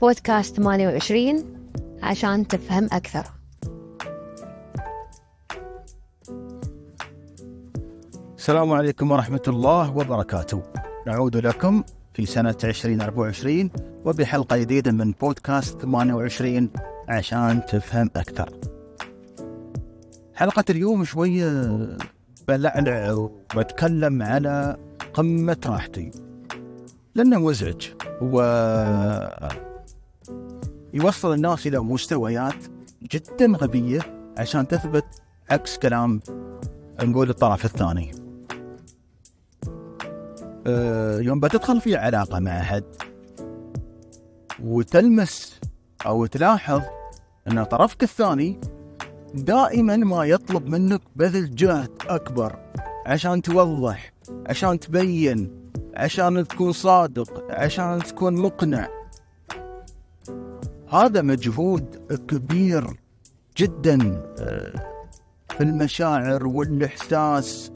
بودكاست 28 عشان تفهم أكثر. السلام عليكم ورحمة الله وبركاته. نعود لكم في سنة 2024 وبحلقة جديدة من بودكاست 28 عشان تفهم أكثر. حلقة اليوم شوية بلعلع وبتكلم على قمة راحتي. لأنه مزعج. و يوصل الناس إلى مستويات جدا غبية عشان تثبت عكس كلام نقول الطرف الثاني. أه يوم بتدخل في علاقة مع أحد وتلمس أو تلاحظ أن طرفك الثاني دائما ما يطلب منك بذل جهد أكبر عشان توضح عشان تبين عشان تكون صادق عشان تكون مقنع. هذا مجهود كبير جدا آه، في المشاعر والإحساس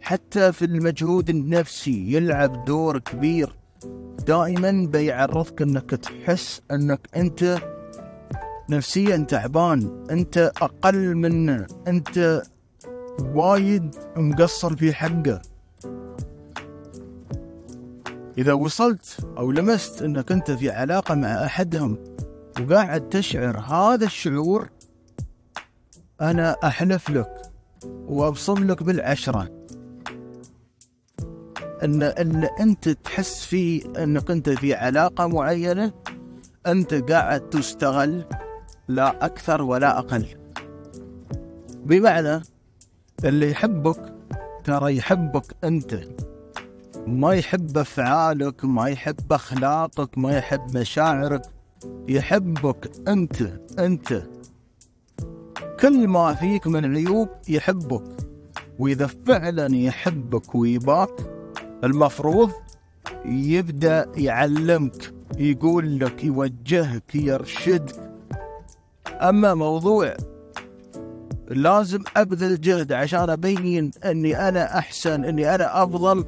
حتى في المجهود النفسي يلعب دور كبير. دائما بيعرضك أنك تحس أنك أنت نفسيا تعبان أنت أقل منه أنت وايد مقصر في حقه. إذا وصلت أو لمست أنك أنت في علاقة مع أحدهم وقاعد تشعر هذا الشعور أنا أحلف لك وأبصم لك بالعشرة. إن إن أنت تحس فيه إنك أنت في علاقة معينة أنت قاعد تستغل لا أكثر ولا أقل. بمعنى اللي يحبك ترى يحبك أنت. ما يحب أفعالك ما يحب أخلاقك ما يحب مشاعرك يحبك أنت أنت. كل ما فيك من عيوب يحبك وإذا فعلا يحبك ويباك المفروض يبدأ يعلمك يقول لك يوجهك يرشدك. أما موضوع لازم أبذل جهد عشان أبين إني أنا أحسن إني أنا أفضل.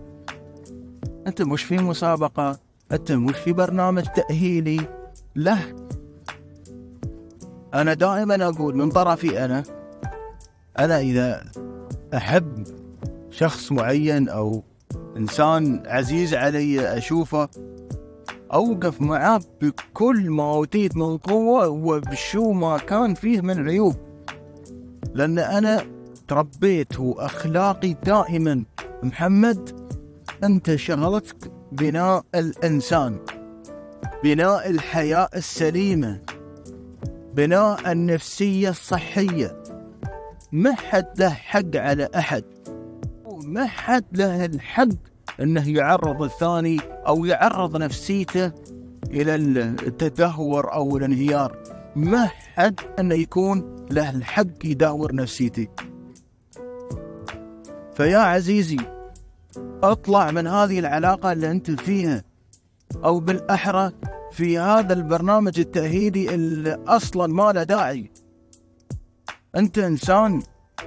أنت مش في مسابقة أنت مش في برنامج تأهيلي. لا. أنا دائما أقول من طرفي أنا أنا إذا أحب شخص معين أو إنسان عزيز علي أشوفه أوقف معاه بكل ما أوتيت من قوة وبشو ما كان فيه من عيوب. لأن أنا تربيت وأخلاقي دائما. محمد أنت شغلتك بناء الإنسان. بناء الحياة السليمة بناء النفسية الصحية. ما حد له حق على أحد. ما حد له الحق إنه يعرض الثاني أو يعرض نفسيته إلى التدهور أو الانهيار. ما حد إنه يكون له الحق يداور نفسيتي فيا عزيزي أطلع من هذه العلاقة اللي انت فيها أو بالأحرى في هذا البرنامج التأهيلي اللي أصلا ما له داعي. أنت إنسان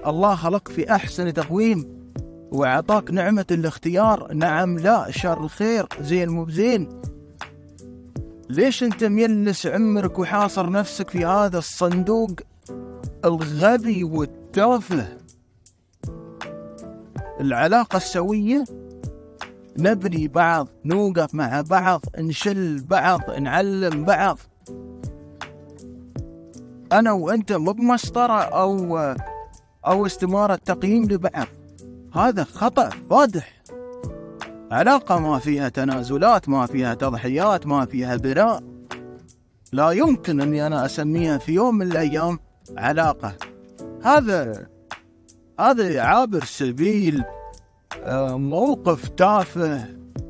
الله خلق في أحسن تقويم وأعطاك نعمة الاختيار. نعم لا شر خير زين مو بزين. ليش أنت ميلس عمرك وحاصر نفسك في هذا الصندوق الغبي والتافه؟ العلاقة السوية نبني بعض نوقف مع بعض نشل بعض نعلم بعض. أنا وأنت مو بمسطرة أو أو استمارة تقييم لبعض. هذا خطأ فادح علاقة ما فيها تنازلات ما فيها تضحيات ما فيها بناء لا يمكن أني أنا أسميها في يوم من الأيام علاقة. هذا هذا عابر سبيل موقف تافه.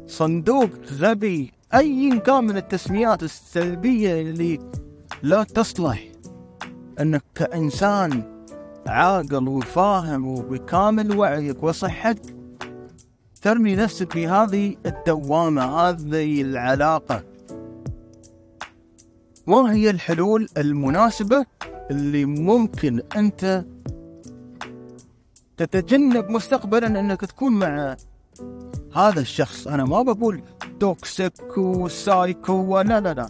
صندوق غبي. أي كان من التسميات السلبية اللي لا تصلح؟ أنك كإنسان عاقل وفاهم وبكامل وعيك وصحتك ترمي نفسك في هذه الدوامة هذه العلاقة. ما هي الحلول المناسبة اللي ممكن أنت تتجنب مستقبلا إنك تكون مع هذا الشخص أنا ما بقول toxic و psycho لا لا لا.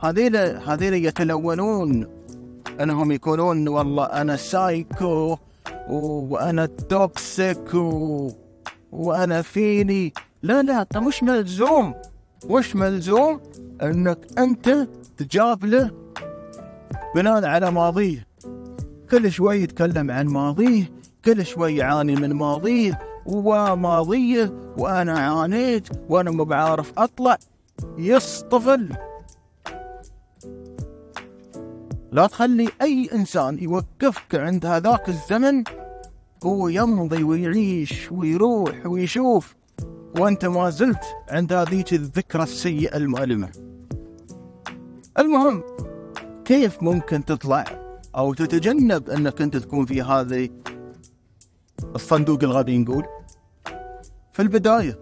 هذيل هذيل يتلونون. إنهم يكونون والله أنا psycho وأنا toxic و... وأنا فيني. لا لا أنت مش ملزوم. مش ملزوم إنك أنت تجابله. بناء على ماضيه. كل شوي يتكلم عن ماضيه. كل شوي يعاني من ماضيه وماضيه وأنا عانيت وأنا مو بعارف أطلع. يصطفل. لا تخلي أي إنسان يوقفك عند هذاك الزمن. هو يمضي ويعيش ويروح ويشوف. وأنت ما زلت عند هذيك الذكرى السيئة المؤلمة. المهم كيف ممكن تطلع أو تتجنب أنك أنت تكون في هذه الصندوق الغبي نقول في البداية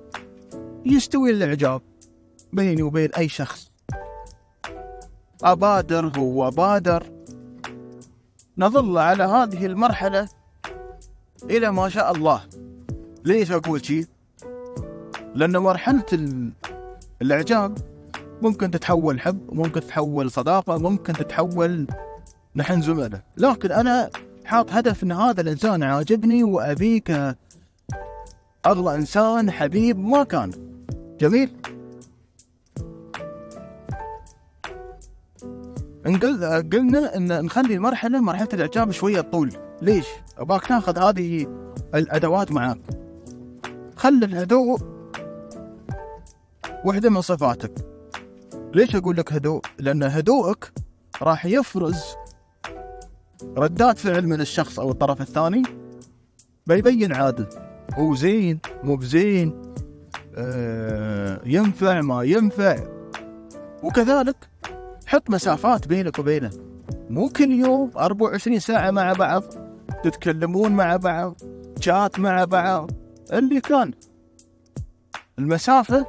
يستوي الإعجاب بيني وبين أي شخص. أبادر هو بادر. نظل على هذه المرحلة إلى ما شاء الله. ليش أقول شيء لأن مرحلة ال- الإعجاب ممكن تتحول حب ممكن تتحول صداقة ممكن تتحول نحن زملاء. لكن أنا حاط هدف ان هذا الإنسان عاجبني وأبيك أغلى إنسان حبيب ما كان جميل نقل قلنا إن نخلي المرحلة مرحلة الإعجاب شوية طول. ليش؟ ابغاك تاخذ هذه الأدوات معك خلي الهدوء واحدة من صفاتك. ليش أقول لك هدوء؟ لأن هدوءك راح يفرز ردات فعل من الشخص أو الطرف الثاني؟ بيبين عادل. هو زين مو بزين. آه ينفع ما ينفع. وكذلك حط مسافات بينك وبينه. مو كل يوم 24 ساعة مع بعض تتكلمون مع بعض شات مع بعض اللي كان. المسافة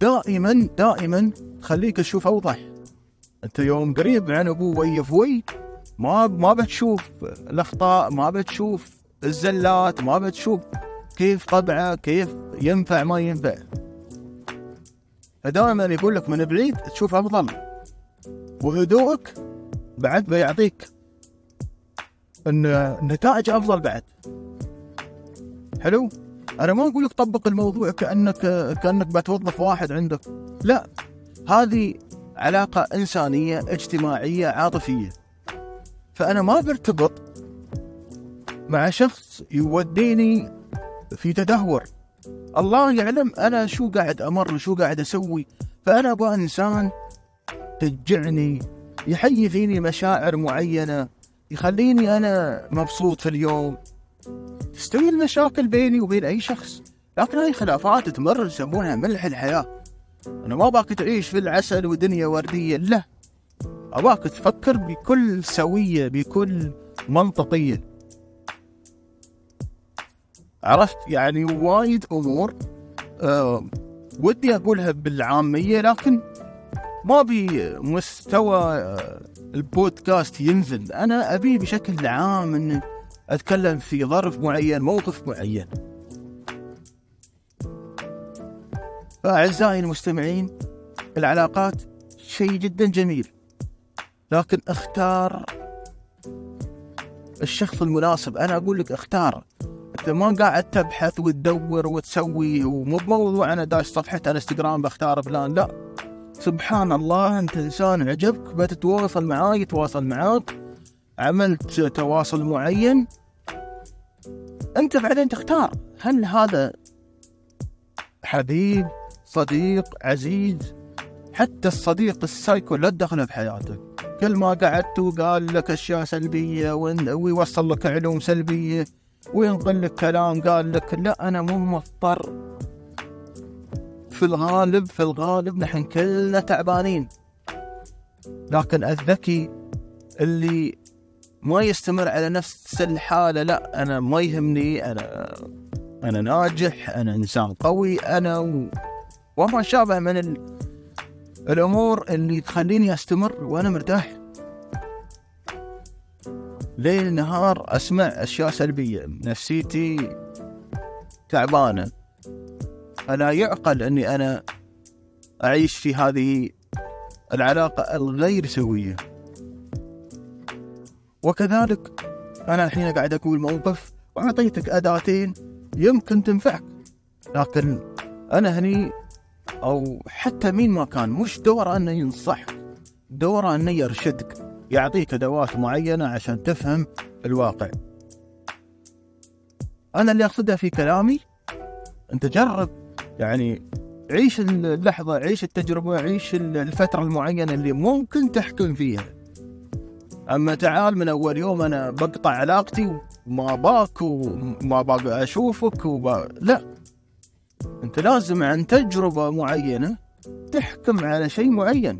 دائما دائما تخليك تشوف أوضح. أنت يوم قريب عن أبوه وي في وي ما ما بتشوف الأخطاء ما بتشوف الزلات ما بتشوف كيف طبعه كيف ينفع ما ينفع. فدائما يقول لك من بعيد تشوف أفضل. وهدوءك بعد بيعطيك النتائج أفضل بعد. حلو؟ أنا ما أقول لك طبق الموضوع كأنك كأنك بتوظف واحد عندك. لا هذه علاقة إنسانية اجتماعية عاطفية. فأنا ما برتبط مع شخص يوديني في تدهور. الله يعلم أنا شو قاعد أمر شو قاعد أسوي. فأنا أبغى إنسان تشجعني يحيي فيني مشاعر معينة يخليني أنا مبسوط في اليوم. تستوي المشاكل بيني وبين أي شخص. لكن هاي خلافات تمر يسمونها ملح الحياة. أنا ما باك تعيش في العسل ودنيا وردية لا. أباك تفكر بكل سوية بكل منطقية. عرفت؟ يعني وايد أمور أه ودي أقولها بالعامية لكن ما ابي مستوى البودكاست ينزل. أنا أبي بشكل عام إن أتكلم في ظرف معين موقف معين. فأعزائي المستمعين العلاقات شيء جدا جميل. لكن اختار الشخص المناسب. أنا أقول لك اختار. أنت ما قاعد تبحث وتدور وتسوي ومو بموضوع أنا داش صفحة إنستغرام بختار فلان. لا. سبحان الله أنت إنسان عجبك بتتواصل معاه يتواصل معاك. عملت تواصل معين. أنت بعدين تختار. هل هذا حبيب صديق عزيز؟ حتى الصديق السايكو لا تدخله بحياتك كل ما قعدت وقال لك أشياء سلبية ويوصل لك علوم سلبية وينقل لك كلام قال لك لا أنا مو مضطر. في الغالب في الغالب نحن كلنا تعبانين. لكن الذكي اللي ما يستمر على نفس الحالة لا أنا ما يهمني أنا أنا ناجح أنا إنسان قوي أنا و... وما شابه من ال... الأمور اللي تخليني أستمر وأنا مرتاح. ليل نهار أسمع أشياء سلبية. نفسيتي تعبانة. ألا يعقل أني أنا أعيش في هذه العلاقة الغير سوية. وكذلك أنا الحين قاعد أقول موقف وأعطيتك أداتين يمكن تنفعك. لكن أنا هني أو حتى مين ما كان مش دوره أنه ينصحك دوره أنه يرشدك يعطيك أدوات معينة عشان تفهم الواقع. أنا اللي أقصده في كلامي أنت جرب يعني عيش اللحظة عيش التجربة عيش الفترة المعينة اللي ممكن تحكم فيها. أما تعال من أول يوم أنا بقطع علاقتي وما أباك وما أباك أشوفك وبا... لا. أنت لازم عن تجربة معينة تحكم على شيء معين.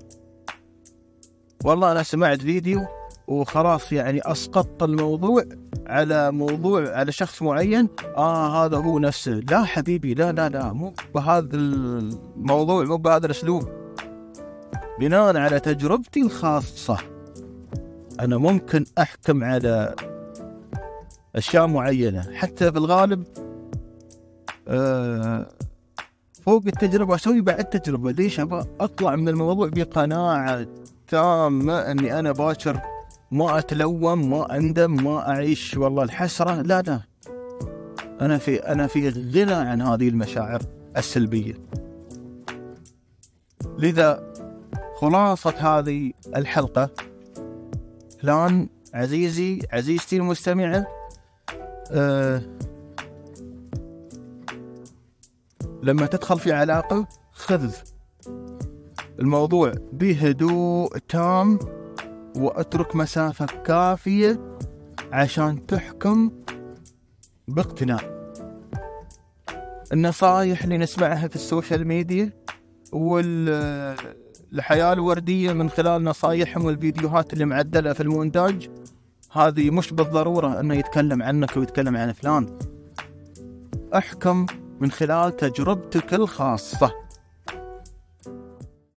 والله أنا سمعت فيديو وخلاص يعني أسقطت الموضوع على موضوع على شخص معين. آه هذا هو نفسه. لا حبيبي لا لا لا مو بهذا الموضوع مو بهذا الأسلوب. بناء على تجربتي الخاصة أنا ممكن أحكم على أشياء معينة. حتى في الغالب فوق التجربة أسوي بعد تجربة ليش؟ أبغى أطلع من الموضوع بقناعة تامة أني أنا باكر. ما أتلوم ما أندم ما أعيش. والله الحسرة. لا لا. أنا في أنا في غنى عن هذه المشاعر السلبية. لذا خلاصة هذه الحلقة. فلان عزيزي عزيزتي المستمعة أه لما تدخل في علاقة خذ. الموضوع بهدوء تام واترك مسافة كافية عشان تحكم باقتناع. النصائح اللي نسمعها في ال social media والحياة الوردية من خلال نصايحهم والفيديوهات اللي معدلة في المونتاج هذه مش بالضرورة إنه يتكلم عنك ويتكلم عن فلان. أحكم من خلال تجربتك الخاصة.